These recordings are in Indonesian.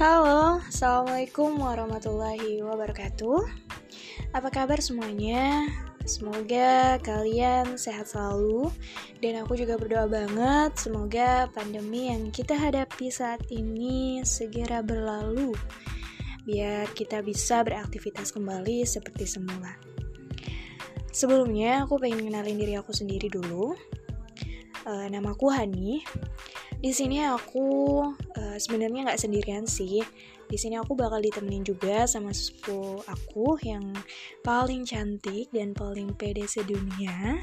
Halo, Assalamualaikum warahmatullahi wabarakatuh. Apa kabar semuanya? Semoga kalian sehat selalu. Dan aku juga berdoa banget Semoga pandemi yang kita hadapi saat ini segera berlalu Biar kita bisa beraktivitas kembali seperti semula. Sebelumnya aku pengen kenalin diri aku sendiri dulu. Uh, Namaku Hani di sini aku uh, sebenarnya nggak sendirian sih. Di sini aku bakal ditemenin juga sama sepupu aku yang paling cantik dan paling pede sedunia.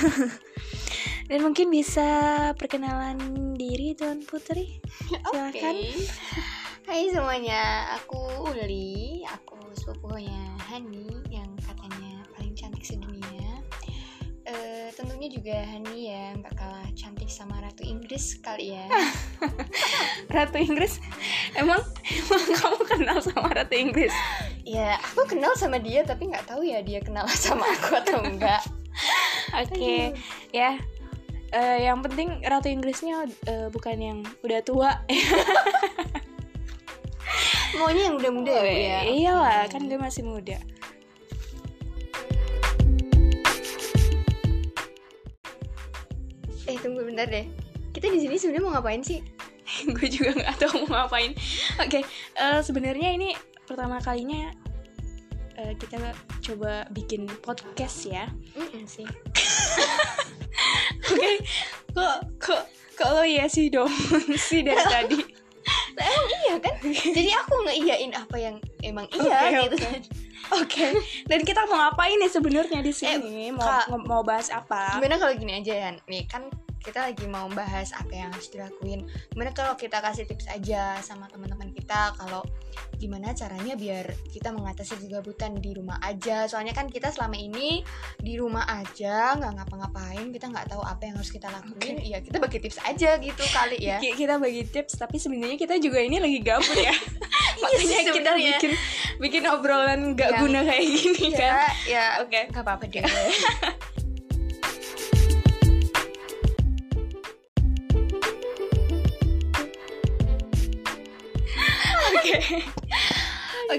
dan mungkin bisa perkenalan diri Tuan Putri. Silakan. Okay. Hai semuanya, aku Uli, aku sepupunya Hani yang katanya paling cantik sedunia. Uh, tentunya juga Hani ya nggak kalah cantik sama Ratu Inggris kali ya. Ratu Inggris? Emang emang kamu kenal sama Ratu Inggris? Ya aku kenal sama dia tapi nggak tahu ya dia kenal sama aku atau enggak oke okay. ya. Uh, yang penting Ratu Inggrisnya uh, bukan yang udah tua. Maunya yang udah muda oh, ya? Iyalah kan dia masih muda tunggu bentar deh kita di sini sebenarnya mau ngapain sih gue juga nggak tahu mau ngapain oke okay, uh, eh, sebenarnya ini pertama kalinya uh, kita coba bikin podcast ya mm -mm, sih oke okay. kok kok kalau ya sih dong sih dari tadi nah, emang iya kan jadi aku ngeiyain apa yang emang iya okay, gitu okay. Oke, okay. dan kita mau ngapain nih sebenarnya di sini? Eh, mau mau bahas apa? Gimana kalau gini aja ya? Nih kan kita lagi mau bahas apa yang harus dilakuin. Gimana kalau kita kasih tips aja sama teman-teman kita kalau gimana caranya biar kita mengatasi kegabutan di rumah aja. Soalnya kan kita selama ini di rumah aja nggak ngapa-ngapain, kita nggak tahu apa yang harus kita lakuin. Iya, okay. kita bagi tips aja gitu kali ya. kita bagi tips, tapi sebenarnya kita juga ini lagi gabut ya. Makanya yes, kita bikin bikin obrolan nggak guna kayak gini ya, kan. Ya, oke, okay. nggak apa-apa deh.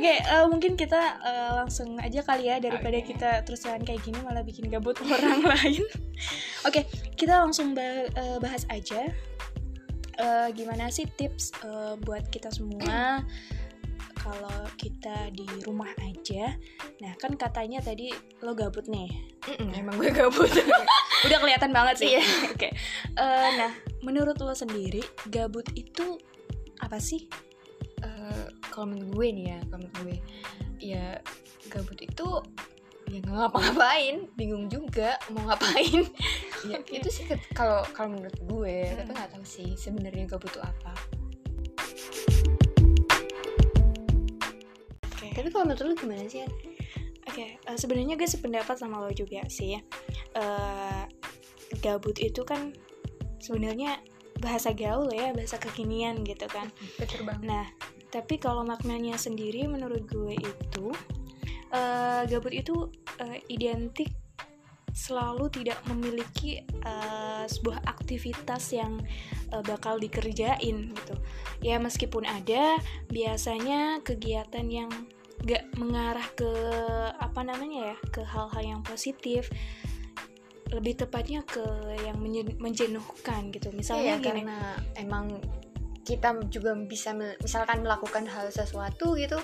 okay, uh, eh, mungkin kita uh, langsung aja kali ya daripada okay. kita terus jalan kayak gini malah bikin gabut orang lain. Oke, okay, kita langsung bah uh, bahas aja. Uh, gimana sih tips uh, buat kita semua kalau kita di rumah aja? Nah, kan katanya tadi lo gabut nih. Mm-mm, emang gue gabut. Udah kelihatan banget sih. Iya. Oke. Okay. Uh, nah, menurut lo sendiri gabut itu apa sih? Kalau menurut gue nih ya kalau menurut gue ya gabut itu ya nggak ngapa-ngapain bingung juga mau ngapain ya okay. itu sih kalau kalau menurut gue hmm. tapi nggak tahu sih sebenarnya gabut itu apa okay. tapi kalau menurut lu gimana sih Oke, okay, uh, eh, sebenarnya gue sependapat sama lo juga sih. Uh, gabut itu kan sebenarnya bahasa gaul ya, bahasa kekinian gitu kan. Betul banget. Nah, tapi kalau maknanya sendiri menurut gue itu uh, gabut itu uh, identik selalu tidak memiliki uh, sebuah aktivitas yang uh, bakal dikerjain gitu. Ya meskipun ada biasanya kegiatan yang gak mengarah ke apa namanya ya ke hal-hal yang positif. Lebih tepatnya ke yang menjenuhkan gitu. Misalnya iya, gini. karena emang kita juga bisa misalkan melakukan hal sesuatu gitu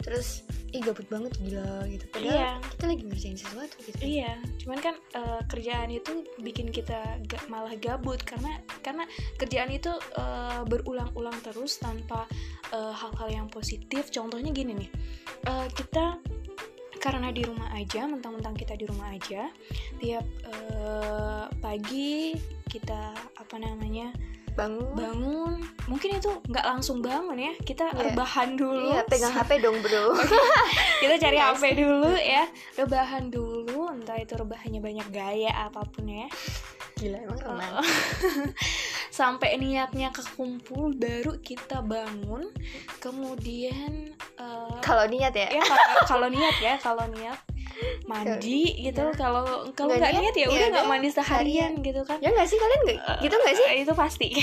terus ih gabut banget gila gitu. Padahal iya. kita lagi ngerjain sesuatu gitu. Iya cuman kan uh, kerjaan itu bikin kita gak malah gabut karena karena kerjaan itu uh, berulang-ulang terus tanpa eh, hal-hal uh, yang positif. Contohnya gini nih uh, kita karena di rumah aja mentang-mentang kita di rumah aja tiap uh, pagi kita apa namanya bangun. Bangun. Mungkin itu nggak langsung bangun ya. Kita yeah. rebahan dulu. Yeah, pegang HP dong bro. Kita cari HP dulu ya. Rebahan dulu entah itu rebahannya banyak gaya apa pun ya. Gila emang keren oh. sampai niatnya kekumpul baru kita bangun. Kemudian uh, kalau niat ya? Ya kalau niat ya kalau niat mandi gitu ya. kalau kalau nggak niat? ya, ya udah nggak mandi seharian gitu kan. Ya nggak sih kalian nggak gitu nggak sih? uh, itu pasti.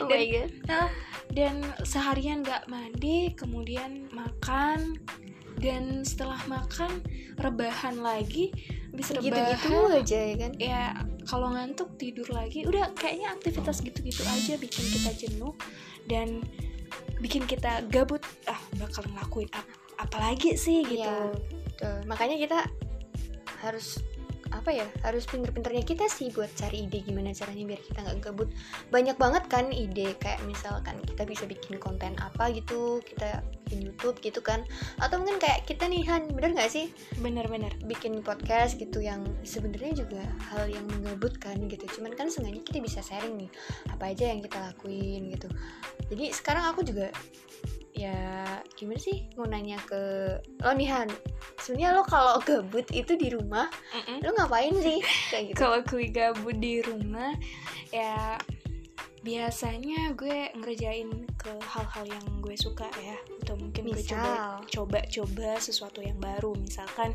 Oh Dan- my god. Nah, dan seharian gak mandi, kemudian makan, dan setelah makan rebahan lagi, gitu rebahan. gitu aja ya kan? Ya kalau ngantuk tidur lagi, udah kayaknya aktivitas gitu-gitu aja bikin kita jenuh dan bikin kita gabut. Ah, bakal ngelakuin ap apalagi sih gitu. Iya. Tuh, makanya kita harus apa ya harus pinter-pinternya kita sih buat cari ide gimana caranya biar kita nggak gabut banyak banget kan ide kayak misalkan kita bisa bikin konten apa gitu kita bikin YouTube gitu kan atau mungkin kayak kita nih Han bener nggak sih Bener-bener. bikin podcast gitu yang sebenarnya juga hal yang menggabutkan gitu cuman kan seenggaknya kita bisa sharing nih apa aja yang kita lakuin gitu jadi sekarang aku juga ya gimana sih mau nanya ke lo nih Han sebenarnya lo kalau gabut itu di rumah Mm-mm. lo ngapain sih? Kayak gitu. Kalau gue gabut di rumah, ya biasanya gue ngerjain ke hal-hal yang gue suka ya. Atau mungkin gue coba misal? coba-coba sesuatu yang baru. Misalkan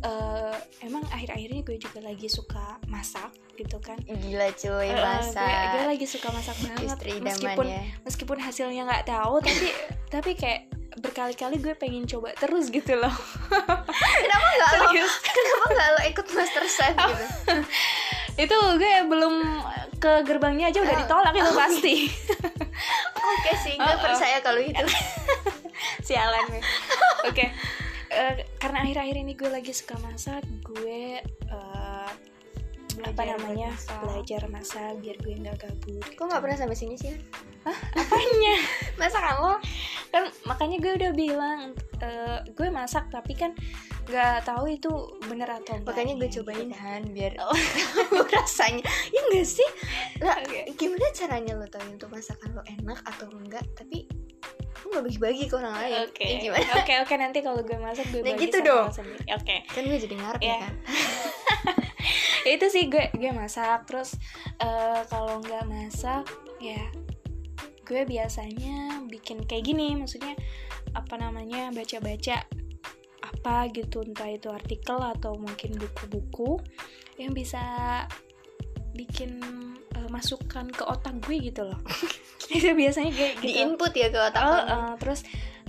eh, emang akhir-akhir ini gue juga lagi suka masak gitu kan. Gila cuy Eh, masa gue, gue lagi suka masak banget. Istri meskipun ya. meskipun hasilnya nggak tahu tapi tapi kayak berkali-kali gue pengen coba terus gitu loh. Kenapa nggak lo? Kenapa nggak lo ikut master chef gitu? Itu gue belum ke gerbangnya aja udah Ah. ditolak itu pasti. Oke sih gue Oh, oh. percaya kalau itu. Sialan gue oke. Eh, karena akhir-akhir ini gue lagi suka masak gue eh, apa namanya masak. belajar masak biar gue nggak gabut kok nggak pernah sampai sini sih? Apanya? Masakan lo kan makanya gue udah bilang eh, gue masak tapi kan nggak tahu itu bener atau enggak makanya gue cobain Han biar Oh. rasanya. Ya enggak sih? Lah gimana caranya lo tahu untuk masakan lo enak atau enggak? Tapi aku nggak bagi-bagi ke orang lain. Oke, Ya, gimana? oke, oke. Nanti kalau gue masak gue Nah, bagi gitu sama dong. lo. Oke, kan gue jadi ngarep ya Iya. kan. Ya, itu sih gue gue masak. Terus eh, kalau nggak masak ya gue biasanya bikin kayak gini, maksudnya apa namanya baca-baca apa gitu entah itu artikel atau mungkin buku-buku yang bisa bikin eh, masukan ke otak gue gitu loh. itu biasanya kayak gitu. di input ya ke otak Oh, eh, terus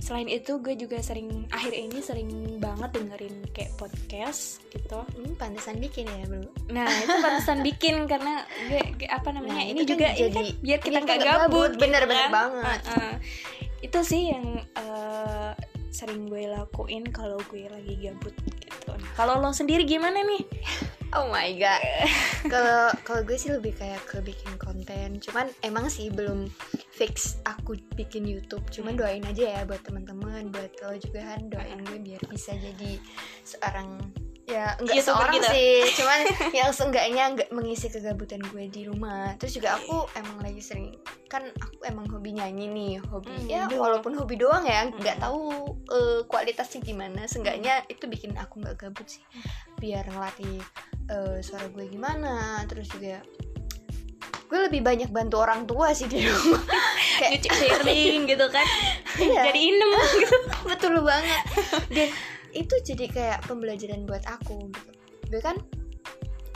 selain itu gue juga sering akhir ini sering banget dengerin kayak podcast gitu. Hmm, pantesan bikin ya bro Nah itu pantesan bikin karena gue, gue- apa namanya Nah, ini itu kan juga ini jadi- kan biar kita nggak nggak gabut, gabut, gitu bener-bener kan. banget. Heeh. Itu sih yang eh, sering gue lakuin kalau gue lagi gabut gitu. Kalau lo sendiri gimana nih? Oh my god. Kalau kalau gue sih lebih kayak ke bikin konten. Cuman emang sih belum fix aku bikin YouTube. Cuman doain aja ya buat teman-teman, buat lo juga Han doain gue biar bisa jadi seorang ya enggak YouTuber seorang gitu. sih, cuman yang seenggaknya enggak mengisi kegabutan gue di rumah. Terus juga aku emang lagi sering kan aku emang hobi nyanyi nih, hobi Hmm, ya doang. walaupun hobi doang ya, nggak Hmm. tahu eh, kualitasnya gimana. Seenggaknya itu bikin aku nggak gabut sih. Biar ngelatih eh, suara gue gimana terus juga gue lebih banyak bantu orang tua sih di rumah kayak Nyuci piring gitu kan? Iya. Jadi inem gitu. betul banget dan itu jadi kayak pembelajaran buat aku gitu gue kan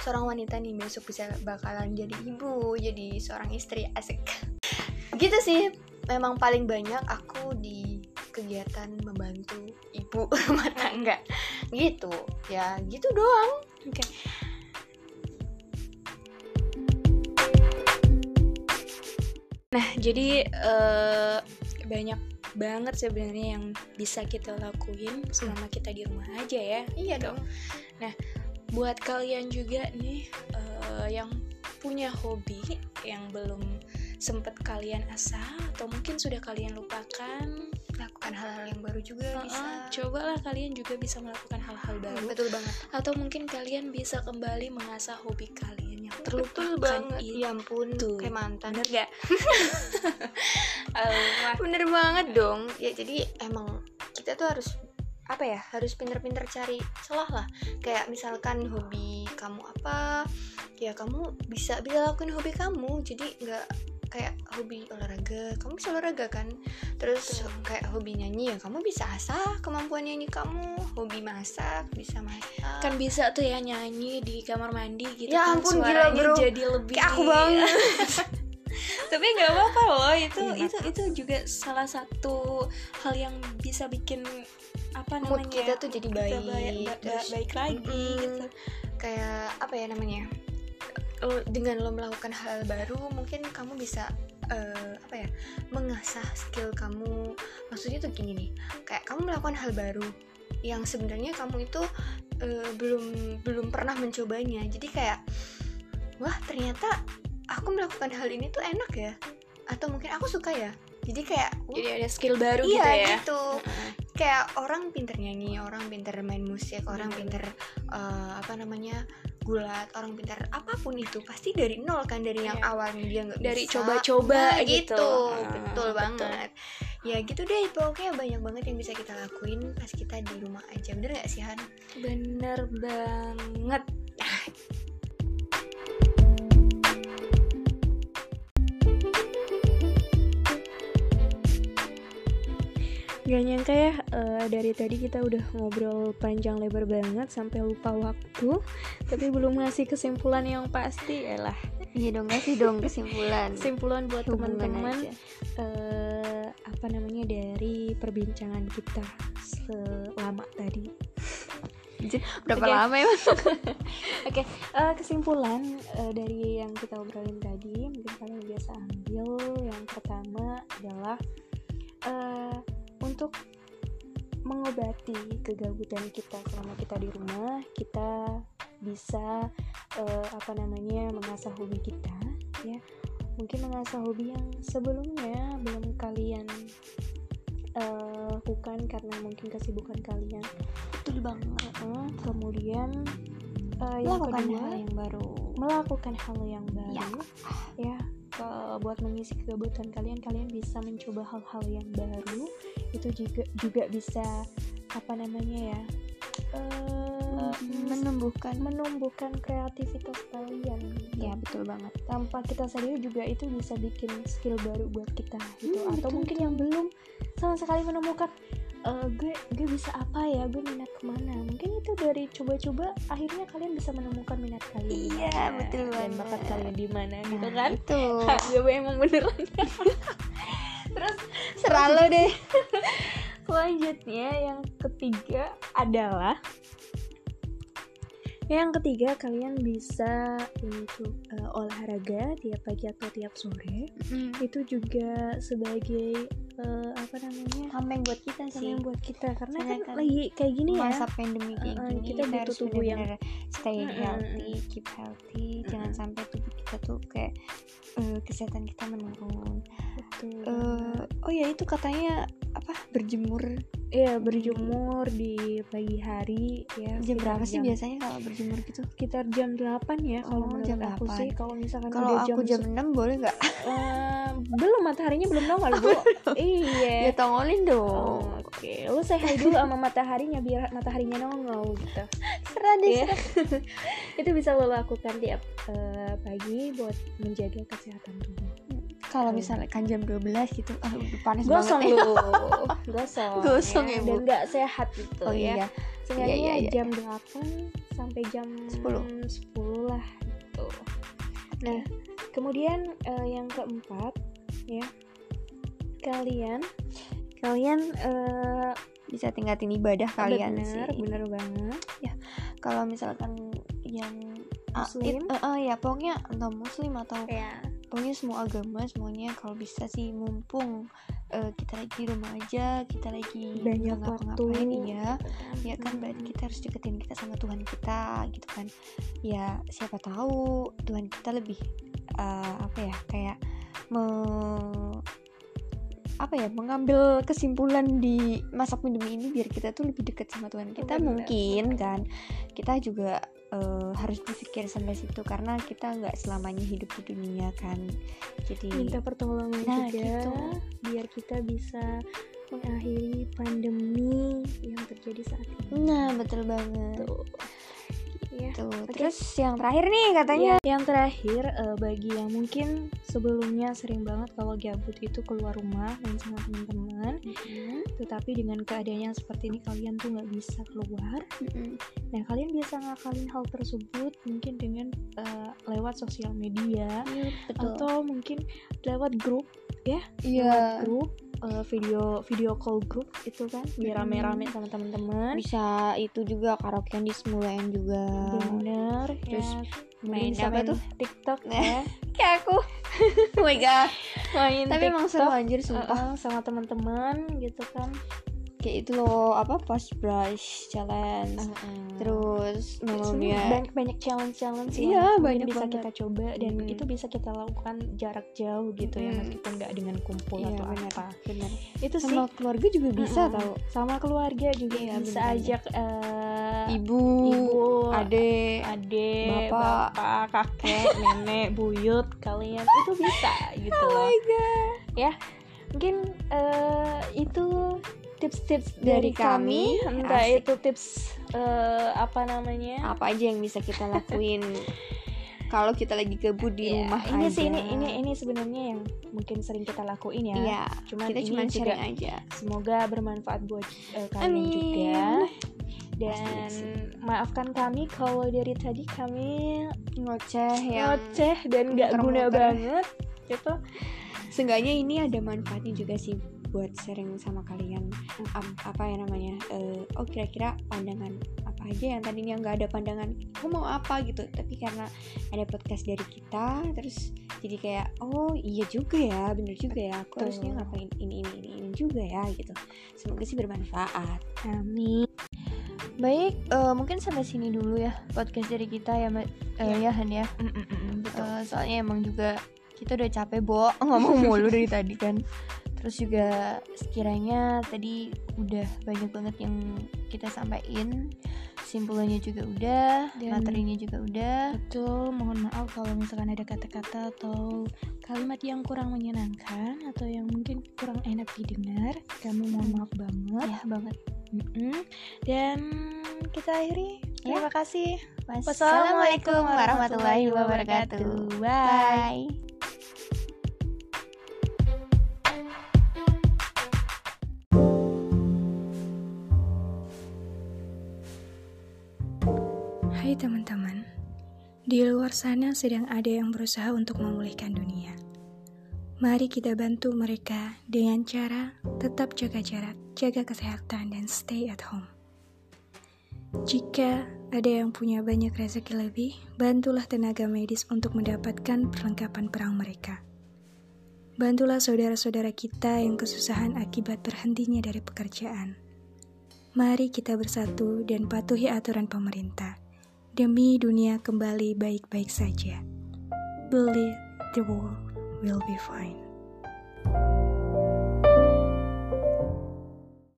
seorang wanita nih besok bisa bakalan jadi ibu jadi seorang istri asik gitu sih memang paling banyak aku di kegiatan membantu ibu rumah tangga gitu ya gitu doang Oke. Nah, jadi eh, banyak banget sebenarnya yang bisa kita lakuin selama kita di rumah aja ya. iya dong. Buat kalian juga nih eh, yang punya hobi yang belum sempet kalian asah atau mungkin sudah kalian lupakan, lakukan hal-hal yang baru juga eh, bisa. cobalah kalian juga bisa melakukan hal-hal baru. betul banget. Atau mungkin kalian bisa kembali mengasah hobi kalian terlupakan betul banget itu. ya ampun itu. kayak mantan Bener gak? Allah. bener banget dong ya jadi emang kita tuh harus apa ya harus pinter-pinter cari celah lah kayak misalkan hobi kamu apa ya kamu bisa bisa lakuin hobi kamu jadi nggak kayak hobi olahraga. Kamu bisa olahraga kan? Terus Betul. kayak hobi nyanyi ya kamu bisa asah kemampuan nyanyi kamu. Hobi masak bisa masak kan bisa tuh ya nyanyi di kamar mandi gitu Ya kan ampun, gila, suaranya bro. jadi lebih kayak aku banget. Tapi nggak apa-apa loh itu Iya, itu itu juga salah satu hal yang bisa bikin apa Mood namanya kita tuh jadi kita baik, baik, ba- baik lagi Mm-mm. gitu. Kayak apa ya namanya Lo- dengan lo melakukan hal baru mungkin kamu bisa eh, apa ya mengasah skill kamu. Maksudnya tuh gini nih kayak kamu melakukan hal baru yang sebenarnya kamu itu eh, belum belum pernah mencobanya. Jadi kayak wah ternyata aku melakukan hal ini tuh enak ya. Atau mungkin aku suka ya. Jadi kayak wah, jadi ada skill baru iya gitu ya? gitu. Kayak orang pinter nyanyi, orang pinter main musik, orang pinter eh, apa namanya gulat, orang pinter apa pun itu pasti dari nol kan dari yang Iya. awalnya dia nggak Dari coba-coba Nah, gitu. gitu, Ah, betul betul. banget. Ya gitu deh, pokoknya banyak banget yang bisa kita lakuin pas kita di rumah aja, bener gak sih Han? bener banget Gak nyangka ya eh, dari tadi kita udah ngobrol panjang lebar banget sampai lupa waktu tapi belum ngasih kesimpulan yang pasti ya lah Iya dong, kasih dong kesimpulan. kesimpulan buat teman-teman eh, apa namanya dari perbincangan kita selama tadi Berapa Oke. lama emang? Oke, eh, kesimpulan eh, dari yang kita obrolin tadi, mungkin kalian biasa ambil yang pertama adalah eh, untuk mengobati kegabutan kita selama kita di rumah, kita bisa eh, apa namanya mengasah hobi kita, ya. Mungkin mengasah hobi yang sebelumnya belum kalian eh, lakukan karena mungkin kesibukan kalian Betul banget. Heeh, kemudian eh, yang Melakukan kedua hal yang baru. melakukan hal yang baru Ya. ya ke- buat mengisi kegabutan kalian kalian bisa mencoba hal-hal yang baru itu juga juga bisa apa namanya ya eh, menumbuhkan. Menumbuhkan kreativitas kalian. Gitu. ya betul banget. Tanpa kita sadari juga itu bisa bikin skill baru buat kita gitu. Hmm, atau betul, mungkin yang belum sama sekali menemukan "Eh, gue gue bisa apa ya gue minat ke mana. Mungkin itu dari coba-coba akhirnya kalian bisa menemukan minat kalian Iya, betul dan banget. bakat kalian di mana gitu Nah, kan? itu gue emang beneran terus selalu deh. Selanjutnya yang ketiga adalah yang ketiga kalian bisa untuk eh, olahraga tiap pagi atau tiap sore. Itu juga sebagai eh, apa namanya? Tameng buat kita sih. buat kita. Karena Soalnya kan, kan lagi kayak gini ya. masa pandemi kayak Uh-uh, gini kita butuh harus tubuh yang- stay healthy keep healthy. Jangan Mm-mm. sampai tubuh kita tuh kayak eh, kesehatan kita menurun. Betul. Eh, oh ya itu katanya apa berjemur. Iya berjemur di pagi hari ya jam berapa sih jam- biasanya kalau berjemur gitu? Sekitar jam 8 ya kalau Oh, jam aku 8. sih. Kalau misalkan kalau aku jam 6 boleh nggak? Eh, belum mataharinya belum nongol bu. Iya. Ya tongolin dong oke lu say hi dulu sama mataharinya biar mataharinya nongol gitu serah deh Iya. serah. itu bisa lo lakukan tiap eh, pagi buat menjaga kesehatan tubuh kalau misalnya kan jam 12 gitu ah udah panas gosong banget ya. lu gosong Gosong ya, Bu. dan nggak sehat gitu oh ya iya Seenggaknya Iya, iya, iya. jam 8 sampai jam 10. 10 lah gitu nah kemudian eh, yang keempat ya kalian kalian eh, bisa tingkatin ibadah kalian bener sih. bener banget. Kalau misalkan yang Muslim? it- eh, eh, ya pokoknya entah muslim atau ya pokoknya semua agama semuanya kalau bisa sih mumpung eh, kita lagi di rumah aja kita lagi banyak nggak waktu. ngapa-ngapain iya. Ya kan berarti kita harus deketin kita sama Tuhan kita gitu kan. Ya siapa tahu Tuhan kita lebih eh, apa ya kayak me apa ya mengambil kesimpulan di masa pandemi ini biar kita tuh lebih dekat sama Tuhan kita Benar. mungkin kan kita juga eh, harus berpikir sampai situ karena kita nggak selamanya hidup di dunia kan jadi minta pertolongan Nah, juga gitu. biar kita bisa mengakhiri pandemi yang terjadi saat ini nah betul banget Tuh. Iya. Tuh, Oke. terus yang terakhir nih katanya. Ya, yang terakhir eh, bagi yang mungkin sebelumnya sering banget kalau gabut itu keluar rumah main sama teman-teman, Mm-mm, tetapi dengan keadaan yang seperti ini kalian tuh nggak bisa keluar. mm-mm. Nah kalian bisa ngakalin hal tersebut mungkin dengan eh, lewat sosial media betul. atau mungkin lewat grup, Iya. lewat grup eh, video video call grup itu kan biar rame-rame sama teman-teman. Bisa itu juga karaokean di semulain juga. Bener, Terus ya. main Bisa apa tuh? TikTok Nah, ya. Kayak aku. oh my god. main Tapi emang seru TikTok, anjir sumpah. uh-uh, sama teman-teman gitu kan Kayak itu loh, apa fast brush challenge. Terus Sebenarnya namanya banyak banyak challenge challenge Iya, banyak bisa banget. kita coba dan Mm-mm. itu bisa kita lakukan jarak jauh gitu ya Mm-mm. meskipun nggak dengan kumpul Iya, atau benar. apa bener. itu sih Sama keluarga juga bisa Mm-mm. tau. sama keluarga juga Iya, bisa benar-benar. ajak eh, Ibu, ibu adek, adik bapak. bapak kakek nenek buyut kalian itu bisa gitu Oh loh my god. mungkin eh, itu tips-tips Dari dari, kami, kami, entah asik. itu tips eh, apa namanya Apa aja yang bisa kita lakuin kalau kita lagi gabut di Ya, rumah ini aja. sih ini ini ini sebenarnya yang mungkin sering kita lakuin ya Iya, cuman kita cuma juga sharing aja. semoga bermanfaat buat eh, kalian Amin. juga dan maafkan kami kalau dari tadi kami Ngoceh yang ngoceh dan nggak guna banget gitu Seenggaknya ini ada manfaatnya juga sih buat sharing sama kalian. Ap- apa ya namanya eh, oh kira-kira pandangan apa aja yang tadinya nggak ada pandangan aku mau apa gitu. Tapi karena ada podcast dari kita terus jadi kayak oh iya juga ya bener juga ya aku Betul. harusnya ngapain ini ini ini, ini juga ya gitu. Semoga sih bermanfaat. Kami baik eh, mungkin sampai sini dulu ya podcast dari kita ya Mbak Eh, ya Han ya. Eh, soalnya emang juga kita udah capek bo ngomong mulu dari tadi kan terus juga sekiranya tadi udah banyak banget yang kita sampaikan simpulannya juga udah Dan- materinya juga udah Betul, mohon maaf kalau misalkan ada kata-kata atau kalimat yang kurang menyenangkan atau yang mungkin kurang enak didengar. Kami mohon maaf banget. ya banget Mm-mm. Dan kita akhiri. Ya. Terima kasih. wassalamualaikum warahmatullahi wabarakatuh bye Hai teman-teman, di luar sana sedang ada yang berusaha untuk memulihkan dunia. Mari kita bantu mereka dengan cara tetap jaga jarak, jaga kesehatan, dan stay at home. Jika ada yang punya banyak rezeki lebih, bantulah tenaga medis untuk mendapatkan perlengkapan perang mereka. Bantulah saudara-saudara kita yang kesusahan akibat berhentinya dari pekerjaan. Mari kita bersatu dan patuhi aturan pemerintah demi dunia kembali baik-baik saja. Believe the world will be fine.